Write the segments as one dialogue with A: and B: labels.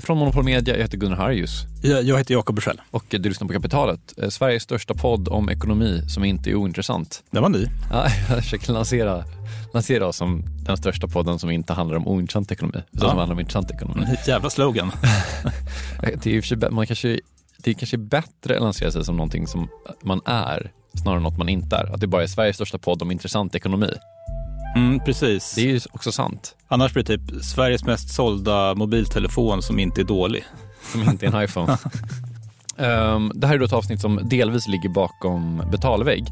A: Från Monopol Media, jag heter Gunnar Harjus.
B: Jag, heter Jakob Bursell.
A: Och du lyssnar på Kapitalet, eh, Sveriges största podd om ekonomi som inte är ointressant.
B: Det var ny.
A: Ja, jag försöker lansera, lansera oss som den största podden som inte handlar om ointressant ekonomi, utan
B: Ja.
A: som handlar om intressant ekonomi.
B: Jävla slogan.
A: Eh, Det är, man kanske, det är kanske bättre att lansera sig som någonting som man är, snarare än något man inte är. Att det bara är Sveriges största podd om intressant ekonomi.
B: Mm, precis.
A: Det är ju också sant.
B: Annars blir det typ Sveriges mest sålda mobiltelefon som inte är dålig.
A: som inte är en iPhone. Ehm, det här är då ett avsnitt som delvis ligger bakom betalvägg.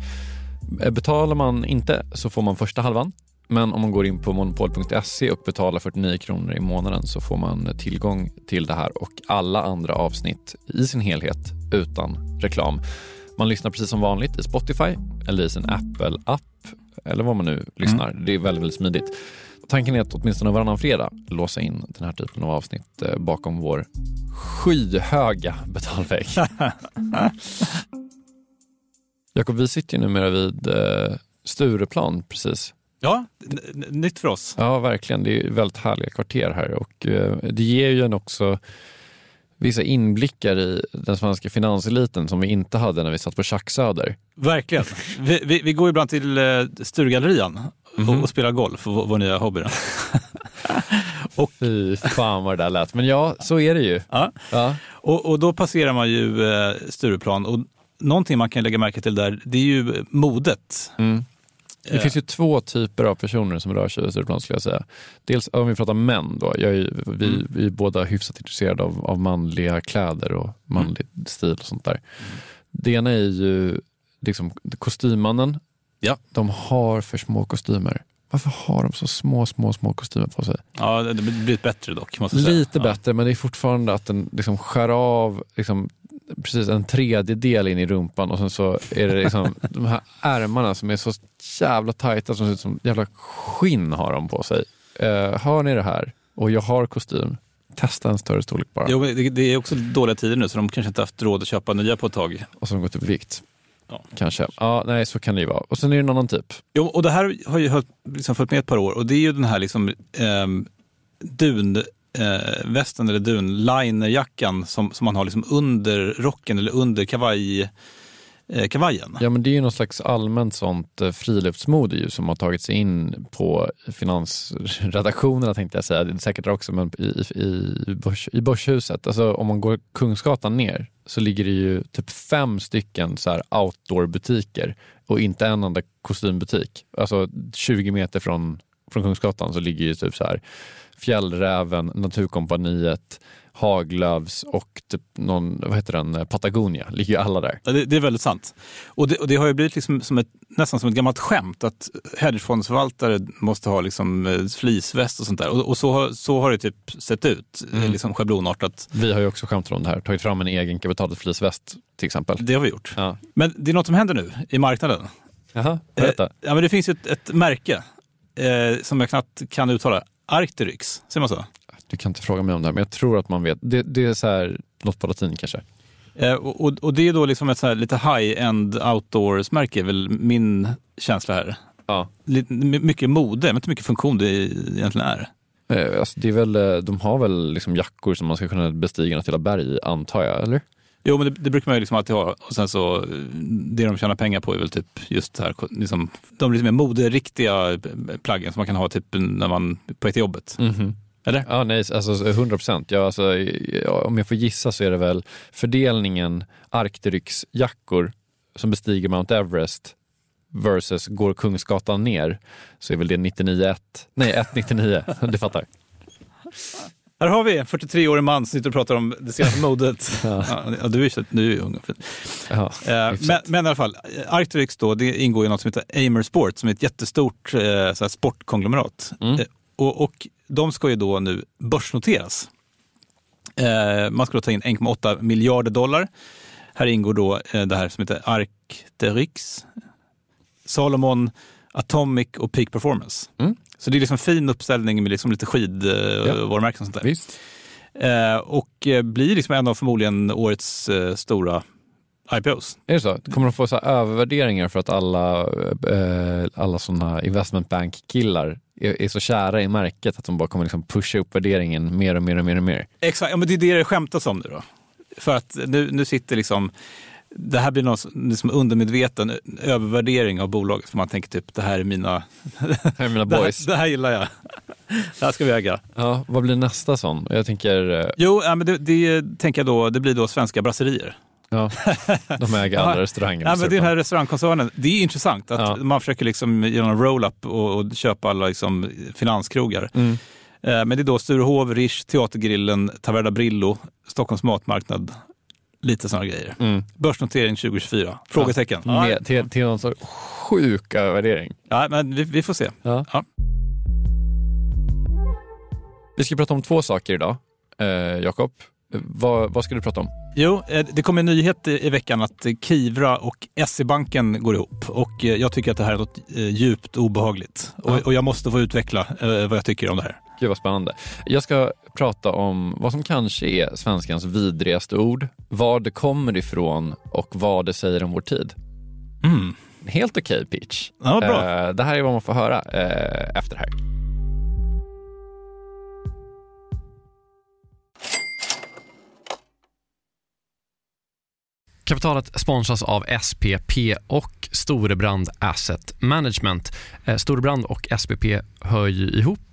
A: Eh, Betalar man inte så får man första halvan. Men om man går in på monopol.se och betalar 49 kronor i månaden så får man tillgång till det här och alla andra avsnitt i sin helhet utan reklam. Man lyssnar precis som vanligt i Spotify eller i sin Apple-app eller vad man nu lyssnar. Det är väldigt, väldigt smidigt. Tanken är att åtminstone varannan fredag låsa in den här typen av avsnitt eh, bakom vår skyhöga betalvägg. Jakob, vi sitter ju numera vid eh, Stureplan precis.
B: Ja, nytt för oss.
A: Ja, verkligen. Det är väldigt härliga kvarter här och eh, det ger ju en också vissa inblickar i den svenska finanseliten som vi inte hade när vi satt på Chuck Söder.
B: Verkligen. Vi, vi, vi går ibland till eh, Sturegallerian
A: Mhm.
B: och, och spelar golf, vår, vår nya hobby.
A: Och fy fan vad det där lät. Men ja, så är det ju.
B: Ja.
A: Ja.
B: Och, och då passerar man ju eh, Stureplan och någonting man kan lägga märke till där, det är ju modet.
A: Mm. Det finns ju två typer av personer som rör sig i Stureplan skulle jag säga. Dels om vi pratar män då. Jag är, vi,
B: Mm.
A: vi är båda hyfsat intresserade av, av manliga kläder och manlig stil och sånt där. Det ena är ju liksom kostymmannen.
B: Ja.
A: De har för små kostymer. Varför har de så små, små, små kostymer på sig?
B: Ja, det blir bättre dock. Jag säga.
A: Lite
B: ja.
A: bättre, men det är fortfarande att den liksom skär av liksom, precis en tredjedel in i rumpan och sen så är det liksom de här ärmarna som är så jävla tajta som ser ut som jävla skinn har de på sig. Eh, hör ni det här? Och jag har kostym. Testa en större storlek bara.
B: Jo, det, det är också dåliga tider nu så de kanske inte haft råd att köpa nya på ett tag.
A: Och de gått upp i vikt.
B: Ja.
A: Kanske. Ja, nej, så kan det ju vara. Och sen är det en annan typ.
B: Jo, och det här har ju liksom följt med ett par år och det är ju den här liksom, ehm, dun, eh, västen eller dunlinerjackan som, som man har liksom under rocken eller under kavaj, eh, kavajen.
A: Ja, men det är ju något slags allmänt sånt eh, friluftsmode ju, som har tagit sig in på finansredaktionerna tänkte jag säga. Det är säkert där också, men i, i, i, börs, i Börshuset. Alltså, om man går Kungsgatan ner så ligger det ju typ fem stycken så här outdoor-butiker och inte en enda kostymbutik. Alltså 20 meter från, från Kungsgatan så ligger ju typ så här Fjällräven, Naturkompaniet, Haglöfs och typ någon, vad heter den, Patagonia. Ligger ju alla där.
B: Ja, det, det är väldigt sant. Och det, och det har ju blivit liksom som ett, nästan som ett gammalt skämt att hedgefondsförvaltare måste ha liksom eh, fleeceväst och sånt där. Och, och så, har- så har det typ sett ut,
A: Mm.
B: liksom schablonartat.
A: Vi har ju också skämtat om det här, tagit fram en egen kapitalet fleeceväst till exempel.
B: Det har vi gjort.
A: Ja.
B: Men det är något som händer nu i marknaden.
A: Jaha, berätta.
B: Eh, ja, men det finns ju ett, ett märke eh, som jag knappt kan uttala. Arcteryx, säger man så?
A: Du kan inte fråga mig om det här, men jag tror att man vet. Det, det är så här, något på latin kanske.
B: Eh, och, och- det är då liksom ett så lite high-end outdoors-märke, är väl min känsla här.
A: Ja.
B: Lite, my- mycket mode, men inte mycket funktion det egentligen är.
A: Eh, Alltså det är väl, eh, de har väl liksom jackor som man ska kunna bestiga något hela berg i, antar jag, eller?
B: Jo, men det, det brukar man ju liksom alltid ha. Och sen så, det de tjänar pengar på är väl typ just här, liksom, de lite mer moderiktiga plaggen som man kan ha typ när man är på väg till jobbet.
A: Mhm.
B: Eller?
A: Ja, nej, alltså 100 procent. Ja, alltså, ja, om jag får gissa så är det väl fördelningen Arcteryx-jackor som bestiger Mount Everest versus går Kungsgatan ner så är väl det 99,1. Nej, 1,99. du fattar.
B: Här har vi en 43-årig man som sitter och pratar om det senaste modet. ja. Ja, du, är, du är ung och fin.
A: Ja,
B: Eh, men, men i alla fall, Arcteryx då, det ingår i något som heter Amer Sport som är ett jättestort eh, sportkonglomerat.
A: Mm.
B: Eh, och, och de ska ju då nu börsnoteras. Eh, man ska då ta in 1,8 miljarder dollar. Här ingår då eh, det här som heter Arcteryx, Salomon, Atomic och Peak Performance.
A: Mm.
B: Så det är liksom en fin uppställning med liksom lite skidvarumärken och sånt där.
A: Visst.
B: Eh, och eh, blir liksom en av förmodligen årets eh, stora IPOs.
A: Är det så? Kommer de få så här övervärderingar för att alla, eh, alla sådana investment bank-killar är, är så kära i märket att de bara kommer liksom pusha upp värderingen mer och mer och mer och mer?
B: Exakt, ja, men det är det det skämtas om nu då. För att nu, nu sitter liksom, det här blir någon liksom undermedveten övervärdering av bolaget. För man tänker typ, det här är mina,
A: Här är mina
B: det
A: boys.
B: här, det här gillar jag. Det här ska vi äga.
A: Ja, vad blir nästa sån? Jag tänker, eh,
B: Jo, ja, men det, det tänker jag då, det blir då svenska brasserier.
A: ja, de äger alla restauranger.
B: Ja, men den här restaurangkoncernen, det är intressant att
A: Ja.
B: man försöker liksom göra en roll-up och, och köpa alla liksom finanskrogar.
A: Mm.
B: Eh, Men det är då Sturehov, Rish, Teatergrillen, Taverna Brillo, Stockholms matmarknad, lite sådana grejer.
A: Mm.
B: Börsnotering 2024? Frågetecken. Ja,
A: Med, till, till någon sorts sjuk övervärdering.
B: ja, men vi, vi får se.
A: Ja.
B: Ja.
A: Vi ska prata om två saker idag. Eh, Jakob, vad, vad ska du prata om?
B: Jo, eh, det kom en nyhet i veckan att Kivra och SE-banken går ihop. Och eh, jag tycker att det här är något eh, djupt obehagligt. Och, och jag måste få utveckla vad jag tycker om det här.
A: Gud vad spännande. Jag ska prata om vad som kanske är svenskans vidrigaste ord, var det kommer ifrån och vad det säger om vår tid.
B: Mm.
A: Helt okej pitch.
B: Ja, bra.
A: Eh, det här är vad man får höra eh, efter det här. Kapitalet sponsras av SPP och Storebrand Asset Management. Eh, Storebrand och SPP hör ju ihop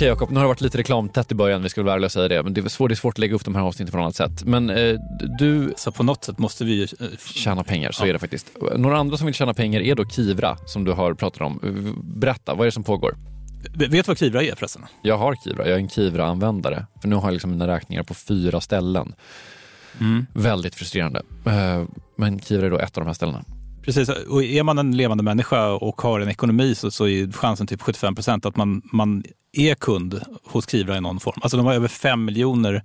A: Okej Jakob, nu har det varit lite reklamtätt i början, vi ska väl vara ärliga och säga det, men det är svårt, det är svårt att lägga upp de här avsnitten på något sätt. Men eh, du
B: Så på något sätt måste vi eh,
A: tjänar pengar, så
B: Ja.
A: är det faktiskt. Några andra som vill tjäna pengar är då Kivra, som du har pratat om. Berätta, vad är det som pågår?
B: Vet du vad Kivra är förresten?
A: Jag har Kivra, jag är en Kivra-användare. För nu har jag liksom mina räkningar på fyra ställen. Väldigt frustrerande. Eh, Men Kivra är då ett av de här ställena.
B: Precis, och är man en levande människa och har en ekonomi så, så är chansen typ 75 procent att man, man är kund hos Kivra i någon form. Alltså de har över 5 miljoner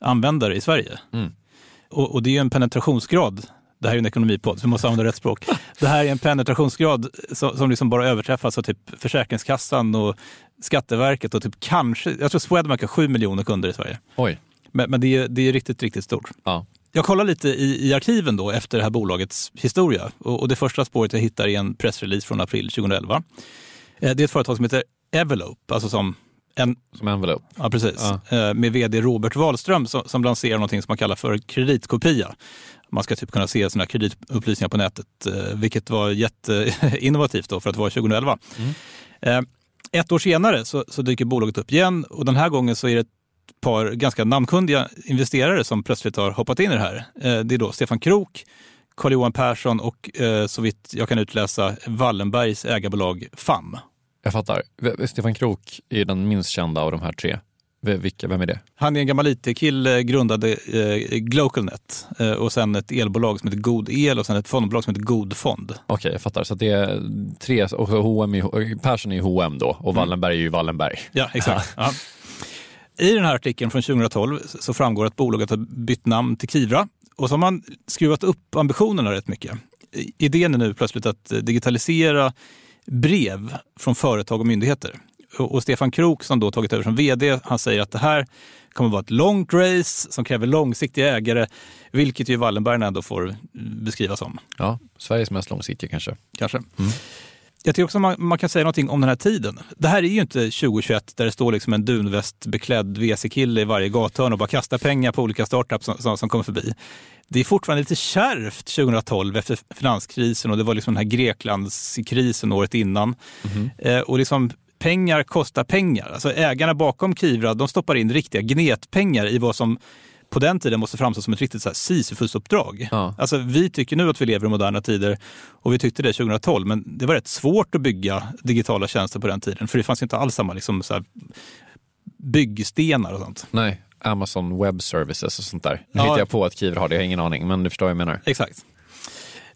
B: användare i Sverige.
A: Mm.
B: Och, och det är ju en penetrationsgrad, det här är ju en ekonomipodd så vi måste använda rätt språk. Det här är en penetrationsgrad som, som liksom bara överträffas av typ Försäkringskassan och Skatteverket och typ kanske, jag tror Swedbank har 7 miljoner kunder i Sverige.
A: Oj.
B: Men, men det, är, det är riktigt, riktigt stort.
A: Ja.
B: Jag kollar lite i, i arkiven då efter det här bolagets historia. Och, och det första spåret jag hittar är en pressrelease från april 2011. Eh, Det är ett företag som heter Evelope, alltså som En,
A: som envelope.
B: ja, precis.
A: Ja.
B: Eh, Med vd Robert Wahlström som, som lanserar något som man kallar för kreditkopia. Man ska typ kunna se sina kreditupplysningar på nätet, eh, vilket var jätteinnovativt då för att vara 2011. Eh, Ett år senare så, så dyker bolaget upp igen och den här gången så är det par ganska namnkundiga investerare som plötsligt har hoppat in i det här. Eh, Det är då Stefan Krook, Carl-Johan Persson och eh, så vitt jag kan utläsa Wallenbergs ägarbolag FAM.
A: Jag fattar. Stefan Krook är den minst kända av de här tre. Vilka, vem är det?
B: Han är en gammal IT-kille, grundade eh, Glocalnet eh, och sen ett elbolag som heter God El och sen ett fondbolag som heter God Fond.
A: Okej, jag fattar. Så det är tre, och H&M är, Persson är ju H&M då och Wallenberg är ju Wallenberg.
B: Ja, exakt. Ja. I den här artikeln från 2012 så framgår att bolaget har bytt namn till Kivra och så har man skruvat upp ambitionerna rätt mycket. Idén är nu plötsligt att digitalisera brev från företag och myndigheter. Och Stefan Krook som då tagit över som vd, han säger att det här kommer vara ett långt race som kräver långsiktiga ägare, vilket ju Wallenberg ändå får beskriva som.
A: Ja, Sveriges mest långsiktiga kanske.
B: Kanske. Jag tycker också man, man kan säga någonting om den här tiden. Det här är ju inte 2021 där det står liksom en dunvästbeklädd WC-kille i varje gathörn och bara kastar pengar på olika startups som, som, som kommer förbi. Det är fortfarande lite kärvt 2012 efter finanskrisen och det var liksom den här Greklandskrisen året innan. Eh, och liksom pengar kostar pengar. Alltså ägarna bakom Kivra de stoppar in riktiga gnetpengar i vad som på den tiden måste framstå som ett riktigt Sisyfos-uppdrag.
A: Ja.
B: Alltså, vi tycker nu att vi lever i moderna tider och vi tyckte det 2012, men det var rätt svårt att bygga digitala tjänster på den tiden, för det fanns inte alls samma liksom, så här, byggstenar och sånt.
A: Nej, Amazon Web Services och sånt där. Nu
B: Ja.
A: hittar jag på att Kivra har det, jag har ingen aning, men du förstår vad jag menar.
B: Exakt.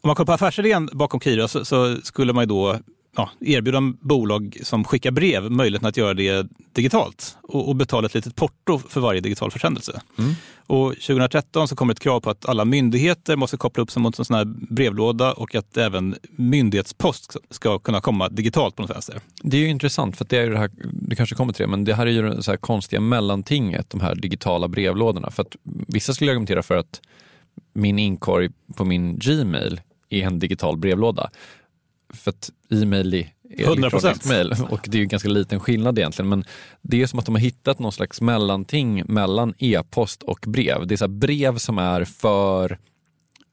B: Om man kollar på affärsidén bakom Kira så, så skulle man ju då ja, erbjuda bolag som skickar brev möjligheten att göra det digitalt och, och betala ett litet porto för varje digital försändelse. Och 2013 så kommer ett krav på att alla myndigheter måste koppla upp sig mot en sån här brevlåda och att även myndighetspost ska- kunna komma digitalt på något vänster.
A: Det är ju intressant, för det är det här, du kanske kommer till det, men det här är ju det så här konstiga mellantinget, de här digitala brevlådorna. För att vissa skulle argumentera för att min inkorg på min Gmail är en digital brevlåda. För att e-mail är
B: 100%.
A: elektronisk mail och det är ju ganska liten skillnad egentligen. Men det är som att de har hittat någon slags mellanting mellan e-post och brev. Det är så brev som är för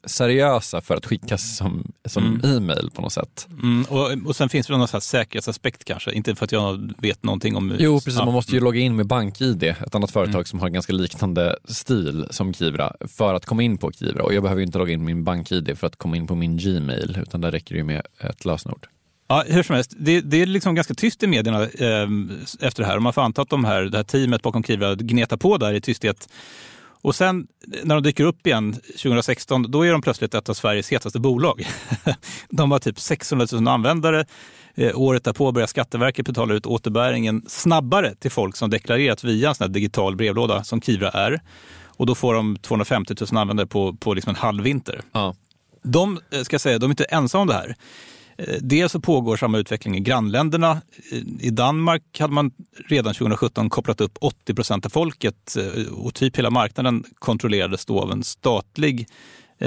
A: seriösa för att skickas som, som e-mail på något sätt.
B: Mm, och, och sen finns det någon sån här säkerhetsaspekt kanske, inte för att jag vet någonting om...
A: Jo, precis.
B: Ja.
A: Man måste ju logga in med BankID, ett annat företag som har en ganska liknande stil som Kivra, för att komma in på Kivra. Och jag behöver ju inte logga in min BankID för att komma in på min Gmail, utan där räcker det ju med ett lösenord.
B: Ja, hur som helst, det, det är liksom ganska tyst i medierna eh, efter det här. Och man får anta att de här, det här teamet bakom Kivra gnetar på där i tysthet. Och sen när de dyker upp igen 2016, då är de plötsligt ett av Sveriges hetaste bolag. de har typ 600 000 användare. Eh, året därpå börjar Skatteverket betala ut återbäringen snabbare till folk som deklarerat via en sån här digital brevlåda som Kivra är. Och då får de 250 000 användare på, på liksom en halv vinter.
A: Ja.
B: De, eh, ska säga, de är inte ensamma om det här. Eh, Dels så pågår samma utveckling i grannländerna. Eh, I Danmark hade man redan 2017 kopplat upp 80 procent av folket eh, och typ hela marknaden kontrollerades då av en statlig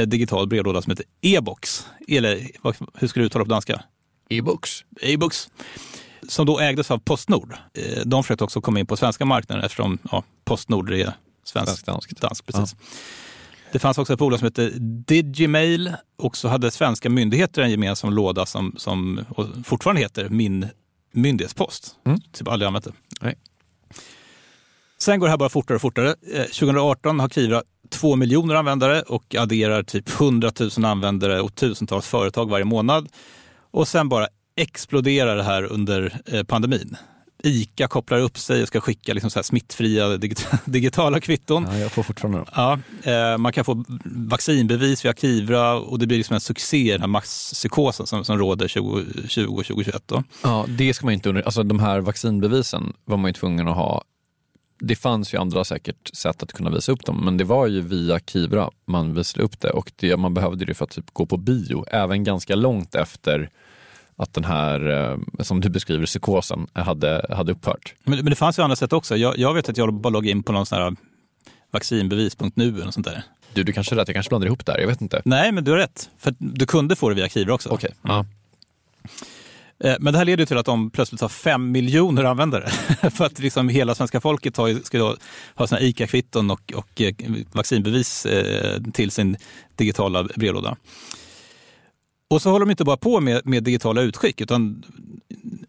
B: digital brevlåda som heter e-box. Eller hur ska du uttala på danska?
A: E-books.
B: E-box. Som då ägdes av Postnord. De försökte också komma in på svenska marknaden eftersom ja, Postnord är svensk,
A: Svensk-danskt.
B: Dansk, precis. Det fanns också ett bolag som hette Digimail och så hade svenska myndigheter en gemensam låda som, som fortfarande heter Min myndighetspost.
A: Mm.
B: Typ aldrig använt det.
A: Nej.
B: Sen går det här bara fortare och fortare. Eh, 2018 har Kivra två miljoner användare och adderar typ 100 000 användare och tusentals företag varje månad. Och sen bara exploderar det här under eh, pandemin. ICA kopplar upp sig och ska skicka liksom så här smittfria digit- digitala kvitton.
A: Ja, jag får fortfarande dem.
B: Ja, eh, man kan få vaccinbevis via Kivra och det blir liksom en succé, den här masspsykosen som, som råder 2020 och 2021. Då.
A: Ja, det ska man inte under... Alltså de här vaccinbevisen var man ju tvungen att ha. Det fanns ju andra säkert sätt att kunna visa upp dem, men det var ju via Kivra man visade upp det och det, man behövde det för att typ gå på bio, även ganska långt efter att den här, eh, som du beskriver, psykosen hade, hade upphört.
B: Men, men det fanns ju andra sätt också. Jag, jag vet att jag bara loggade in på någon sån här vaccinbevis.nu eller något sånt där.
A: Du, du kanske är rätt, jag kanske blandar ihop där, jag vet inte.
B: Nej, men du har rätt. För du kunde få det via Kivra också.
A: Okej. Ja.
B: Eh, Men det här leder till att de plötsligt har fem miljoner användare. För att liksom hela svenska folket har, ska då ha sina ICA-kvitton och, och eh, vaccinbevis till sin digitala brevlåda. Och så håller de inte bara på med, med digitala utskick, utan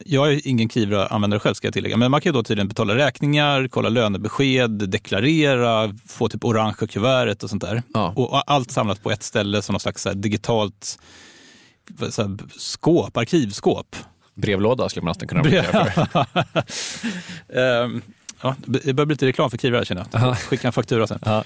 B: jag är ingen Kivra-användare själv ska jag tillägga, men man kan ju då tydligen betala räkningar, kolla lönebesked, deklarera, få typ orangea kuvertet och sånt där.
A: Ja.
B: Och allt samlat på ett ställe som något slags digitalt så här, skåp, arkivskåp.
A: Brevlåda skulle man nästan kunna applicera för.
B: Ehm, ja, det börjar bli lite reklam för Kivra känner jag.
A: Ja.
B: Skicka en faktura sen.
A: Ja.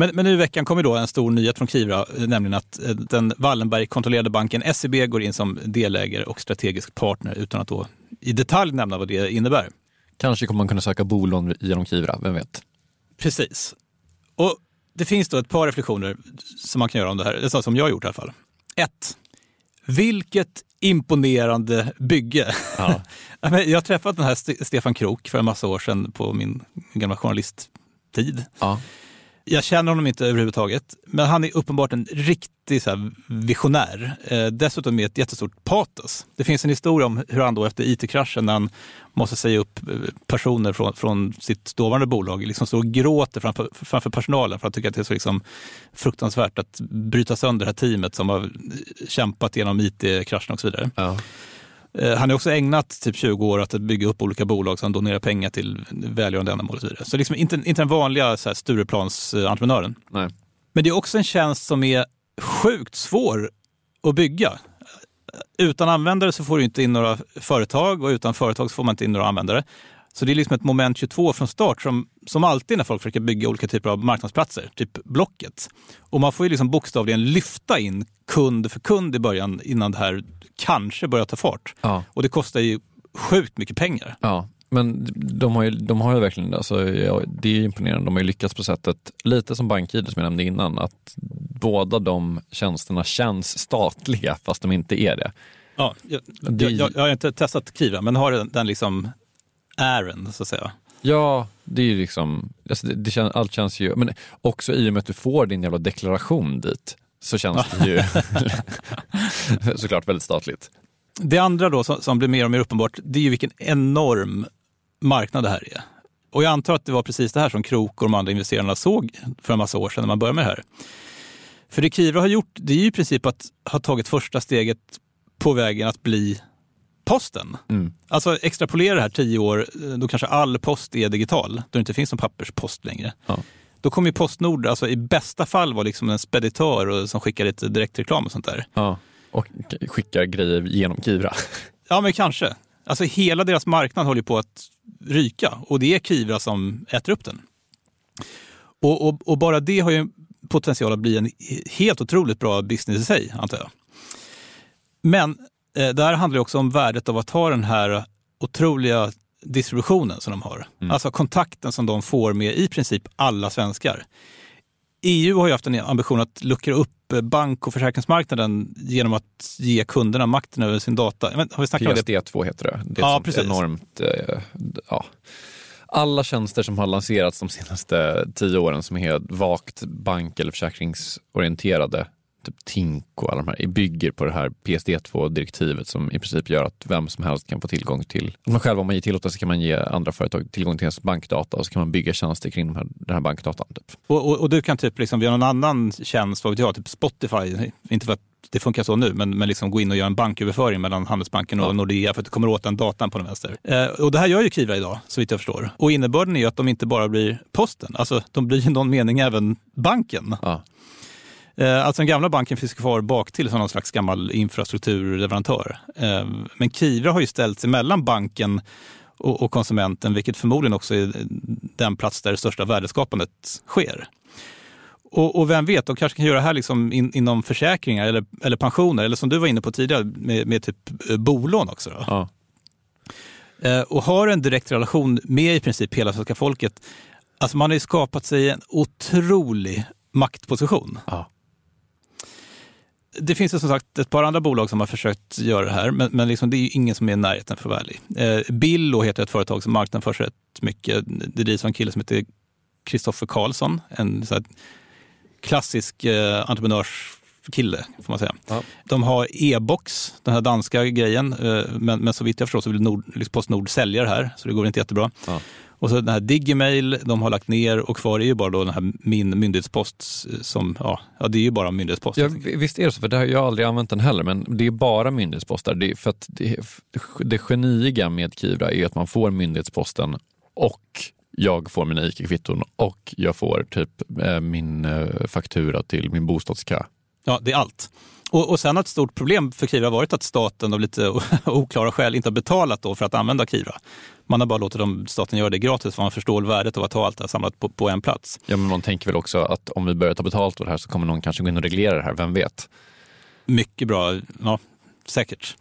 B: Men, men nu i veckan kom ju då en stor nyhet från Kivra, eh, nämligen att eh, den Wallenberg-kontrollerade banken SEB går in som delägare och strategisk partner utan att då i detalj nämna vad det innebär.
A: Kanske kommer man kunna söka bolån genom Kivra, vem vet?
B: Precis. Och det finns då ett par reflektioner som man kan göra om det här, som jag har gjort i alla fall. Ett. Vilket imponerande bygge.
A: Ja.
B: Jag har träffat den här Ste- Stefan Krook för en massa år sedan på min gamla journalisttid.
A: Ja.
B: Jag känner honom inte överhuvudtaget, men han är uppenbart en riktig så här, visionär. Eh, dessutom med ett jättestort patos. Det finns en historia om hur han då efter it-kraschen, när han måste säga upp eh, personer från, från sitt dåvarande bolag, liksom står och gråter framför, framför personalen för att tycka att det är så liksom fruktansvärt att bryta sönder det här teamet som har eh, kämpat genom it-kraschen och så vidare.
A: Ja.
B: Eh, Han har också ägnat typ 20 år att bygga upp olika bolag som donerar pengar till välgörande ändamål och så vidare. Så liksom inte, inte den vanliga så här, Stureplans-entreprenören.
A: Nej.
B: Men det är också en tjänst som är sjukt svår att bygga. Utan användare så får du inte in några företag och utan företag så får man inte in några användare. Så det är liksom ett moment 22 från start som, som alltid när folk försöker bygga olika typer av marknadsplatser, typ Blocket. Och man får ju liksom bokstavligen lyfta in kund för kund i början innan det här kanske börjar ta fart.
A: Ja.
B: Och det kostar ju sjukt mycket pengar.
A: Ja, men de har ju, de har ju verkligen, alltså, ja, det är imponerande, de har ju lyckats på sättet, lite som BankID som jag nämnde innan, att båda de tjänsterna känns statliga fast de inte är det.
B: Ja, jag, jag, jag har inte testat Kivra, men har den, den liksom ären så att säga.
A: Ja, det är ju liksom, alltså det, det känns, allt känns ju, men också i och med att du får din jävla deklaration dit så känns det ju såklart väldigt statligt.
B: Det andra då som, som blir mer och mer uppenbart, det är ju vilken enorm marknad det här är. Och jag antar att det var precis det här som Krok och de andra investerarna såg för en massa år sedan när man började med det här. För det Kivra har gjort, det är ju i princip att ha tagit första steget på vägen att bli posten.
A: Mm.
B: Alltså extrapolera det här tio år, då kanske all post är digital, då det inte finns någon papperspost längre.
A: Ja.
B: Då kommer ju Postnord, alltså i bästa fall vara liksom en speditör och, som skickar lite direktreklam och sånt där.
A: Ja. Och skickar grejer genom Kivra.
B: Ja, men kanske. Alltså hela deras marknad håller på att ryka och det är Kivra som äter upp den. Och, och, och bara det har ju potential att bli en helt otroligt bra business i sig, antar jag. Men där handlar det också om värdet av att ha den här otroliga distributionen som de har. Alltså kontakten som de får med i princip alla svenskar. EU har ju haft en ambition att luckra upp eh, bank och försäkringsmarknaden genom att ge kunderna makten över sin data. Men, har vi snackat om det?
A: PSD2 heter det. Det är
B: Ja, precis.
A: enormt, eh, ja. Alla tjänster som har lanserats de senaste tio åren som är helt vagt bank eller försäkringsorienterade, typ Tink och alla de här, bygger på det här PSD2-direktivet som i princip gör att vem som helst kan få tillgång till, om man själv om man ger tillåtelse kan man ge andra företag tillgång till ens bankdata och så kan man bygga tjänster kring de här, den här bankdatan. Typ.
B: Och, och, och du kan typ liksom via någon annan tjänst, vad vet jag, typ Spotify, inte för att det funkar så nu, men, men liksom gå in och göra en banköverföring mellan Handelsbanken och
A: Ja.
B: Nordea för att du kommer åt den datan på den vänster. Eh, och det här gör ju Kivra idag, så vitt jag förstår. Och innebörden är ju att de inte bara blir posten, alltså de blir i någon mening även banken.
A: Ja.
B: Eh, alltså den gamla banken finns kvar bak till som någon slags gammal infrastrukturleverantör. Eh, men Kivra har ju ställts emellan banken och, konsumenten, vilket förmodligen också är den plats där det största värdeskapandet sker. Och, och vem vet, de kanske kan göra det här liksom in, inom försäkringar eller, eller pensioner, eller som du var inne på tidigare, med, med typ eh, bolån också.
A: Ja.
B: Eh, och har en direkt relation med i princip hela svenska folket. Alltså man har ju skapat sig en otrolig maktposition.
A: Ja.
B: Det finns ju som sagt ett par andra bolag som har försökt göra det här, men, men liksom det är ingen som är i närheten för värlig. Eh, Billo heter ett företag som marknadsför sig rätt mycket. Det drivs av en kille som heter Kristoffer Karlsson, en så klassisk eh, entreprenörs kille, får man säga.
A: Ja.
B: De har e-box, den här danska grejen, eh, men, men så vitt jag förstår så vill Nord, Postnord sälja det här, så det går inte jättebra.
A: Ja.
B: Och så den här Digimail, de har lagt ner och kvar är ju bara då den här Min myndighetspost som, ja, ja det är ju bara myndighetspost.
A: Ja, visst är det så, för det har jag aldrig använt den heller, men det är bara myndighetspostar. Det är för att det, det geniga med Kivra är att man får myndighetsposten och jag får mina ICA-kvitton och jag får typ eh, min eh, faktura till min bostadskö.
B: Ja, det är allt. Och, och sen har ett stort problem för Kivra varit att staten av lite oklara skäl inte har betalat då för att använda Kivra. Man har bara låtit dem, staten göra det gratis för man förstår värdet av att ha allt det här samlat på, på en plats.
A: Ja, men man tänker väl också att om vi börjar ta betalt för det här så kommer någon kanske gå in och reglera det här, vem vet?
B: Mycket bra, ja säkert.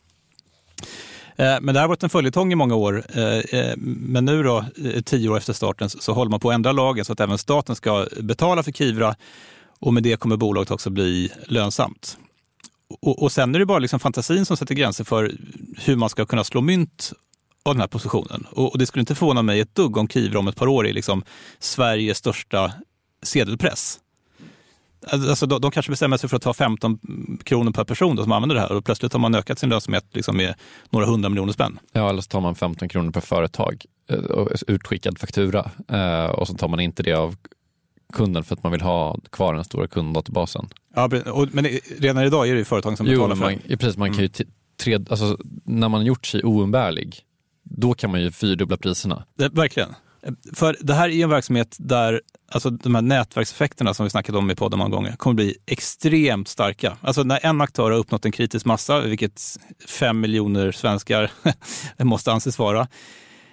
B: Eh, Men det har varit en följetong i många år. Eh, eh, Men nu då, tio år efter starten, så håller man på att ändra lagen så att även staten ska betala för Kivra och med det kommer bolaget också bli lönsamt. Och, och sen är det bara liksom fantasin som sätter gränser för hur man ska kunna slå mynt av den här positionen. Och, och det skulle inte förvåna mig ett dugg om Kivra om ett par år är liksom Sveriges största sedelpress. Alltså, alltså de, de kanske bestämmer sig för att ta 15 kronor per person då, som använder det här och plötsligt har man ökat sin lönsamhet liksom med några hundra miljoner spänn.
A: Ja, eller så tar man 15 kronor per företag eh, och utskickad faktura eh, och så tar man inte det av kunden för att man vill ha kvar den stora kunddatabasen.
B: Ja, men redan idag är det ju företag som betalar
A: Jo,
B: för
A: man, ja, precis, man kan ju t- tre, alltså, när man gjort sig oumbärlig, då kan man ju fyrdubbla priserna.
B: det. Verkligen. För det här är en verksamhet där alltså, de här nätverkseffekterna som vi snackat om i podden många gånger kommer bli extremt starka. Alltså när en aktör har uppnått en kritisk massa, vilket fem miljoner svenskar måste anses vara,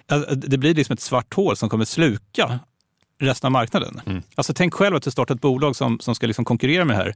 B: alltså, det blir liksom ett svart hål som kommer sluka resten av marknaden.
A: Mm.
B: Alltså tänk själv att du startar ett bolag som, som ska liksom konkurrera med det här.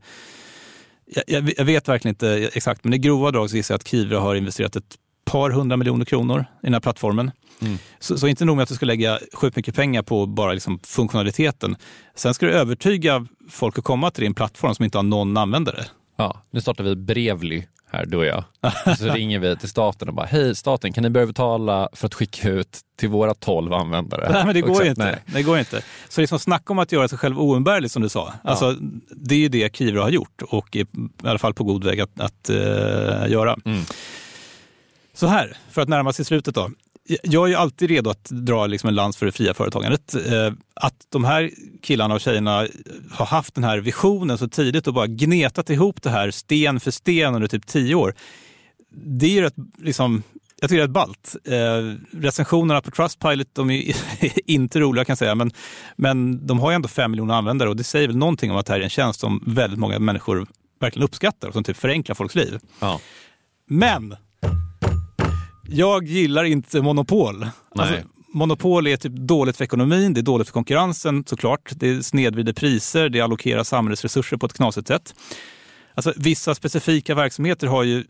B: Jag, jag, jag vet verkligen inte exakt, men i grova drag så gissar jag att Kivra har investerat ett par hundra miljoner kronor i den här plattformen.
A: Mm.
B: Så, så inte nog med att du ska lägga sjukt mycket pengar på bara liksom funktionaliteten. Sen ska du övertyga folk att komma till din plattform som inte har någon användare.
A: Ja, nu startar vi Brevly här, du och jag. Och så ringer vi till staten och bara, hej staten, kan ni börja betala för att skicka ut till våra 12 användare?
B: Nej, men det går
A: Och
B: ju inte.
A: Nej.
B: Det går inte. Så liksom snacka om att göra sig själv oumbärlig som du sa. Alltså, det är ju det Kivra har gjort och är i alla fall på god väg att, att eh, göra.
A: Mm.
B: Så här, för att närma sig slutet då. Jag är ju alltid redo att dra liksom en lans för det fria företagandet. Eh, Att de här killarna och tjejerna har haft den här visionen så tidigt och bara gnetat ihop det här sten för sten under typ tio år. Det är ju rätt, liksom, jag tycker det är rätt ballt. Eh, recensionerna på Trustpilot, de är inte roliga kan jag säga, men, men de har ju ändå fem miljoner användare och det säger väl någonting om att det här är en tjänst som väldigt många människor verkligen uppskattar och som typ förenklar folks liv.
A: Ja.
B: Men jag gillar inte monopol. Alltså, monopol är typ dåligt för ekonomin, det är dåligt för konkurrensen såklart. Det snedvrider priser, det allokerar samhällets resurser på ett knasigt sätt. Alltså, vissa specifika verksamheter har ju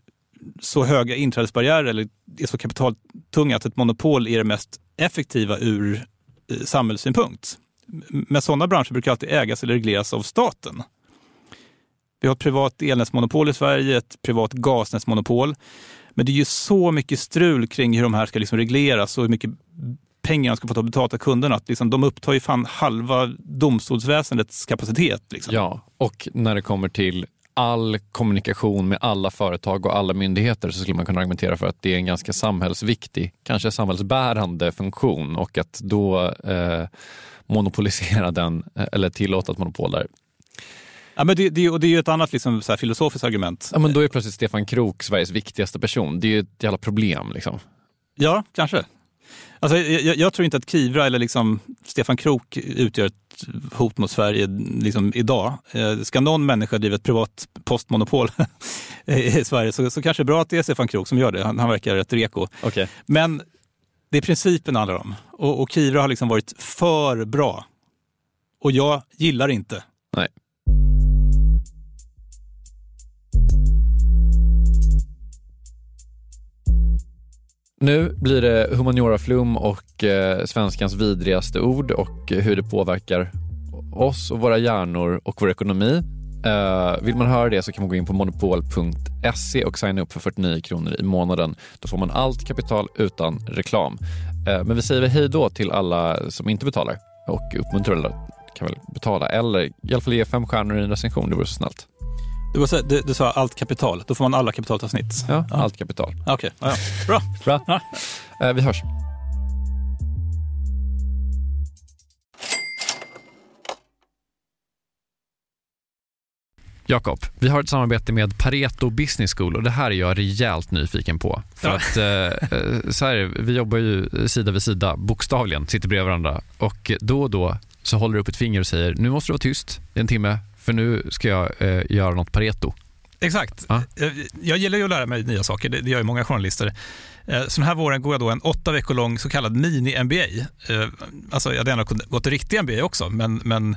B: så höga inträdesbarriärer eller är så kapitaltunga att ett monopol är det mest effektiva ur eh, samhällssynpunkt. Men sådana branscher brukar alltid ägas eller regleras av staten. Vi har ett privat elnätsmonopol i Sverige, ett privat gasnätsmonopol. Men det är ju så mycket strul kring hur de här ska liksom regleras och hur mycket pengar de ska få ta betalt av kunderna. Att liksom, de upptar ju fan halva domstolsväsendets kapacitet. Liksom.
A: ja, och när det kommer till all kommunikation med alla företag och alla myndigheter så skulle man kunna argumentera för att det är en ganska samhällsviktig, kanske samhällsbärande funktion och att då eh, monopolisera den eh, eller tillåta ett monopol där.
B: Ja, men det, det, och det är ju ett annat liksom, så här, filosofiskt argument.
A: Ja, men då är plötsligt Stefan Krook Sveriges viktigaste person. Det är ju ett jävla problem. Liksom.
B: Ja, kanske. Alltså, jag, jag tror inte att Kivra eller liksom Stefan Krook utgör ett hot mot Sverige liksom idag. Eh, Ska någon människa driva ett privat postmonopol i Sverige så, så kanske det är bra att det är Stefan Krook som gör det. Han, han verkar rätt reko.
A: Okay.
B: Men det är principen det handlar om. Och, och Kivra har liksom varit för bra. Och jag gillar inte.
A: Nej. Nu blir det humanioraflum och eh, svenskans vidrigaste ord och hur det påverkar oss och våra hjärnor och vår ekonomi. Eh, vill man höra det så kan man gå in på monopol.se och signa upp för 49 kronor i månaden. Då får man allt kapital utan reklam. Eh, men vi säger väl hej då till alla som inte betalar och uppmuntrar alla kan väl betala eller i alla fall ge fem stjärnor i en recension. Det vore så snällt.
B: Du, säga, du, du sa allt kapital, då får man alla kapitaltavsnitt?
A: Ja, allt kapital.
B: Okej, ja, ja. bra.
A: Bra.
B: Ja.
A: Eh, vi hörs. Jakob, vi har ett samarbete med Pareto Business School och det här är jag rejält nyfiken på. För
B: Ja.
A: att eh, eh, så här, vi jobbar ju sida vid sida, bokstavligen, sitter bredvid varandra och då och då så håller du upp ett finger och säger nu måste du vara tyst i en timme för nu ska jag eh, göra något Pareto.
B: Exakt.
A: Ja.
B: Eh, Jag gillar ju att lära mig nya saker, det det gör ju många journalister. Eh, Så den här våren går jag då en åtta veckor lång så kallad mini-MBA. Eh, Alltså jag hade gärna gått till riktig MBA också, men, men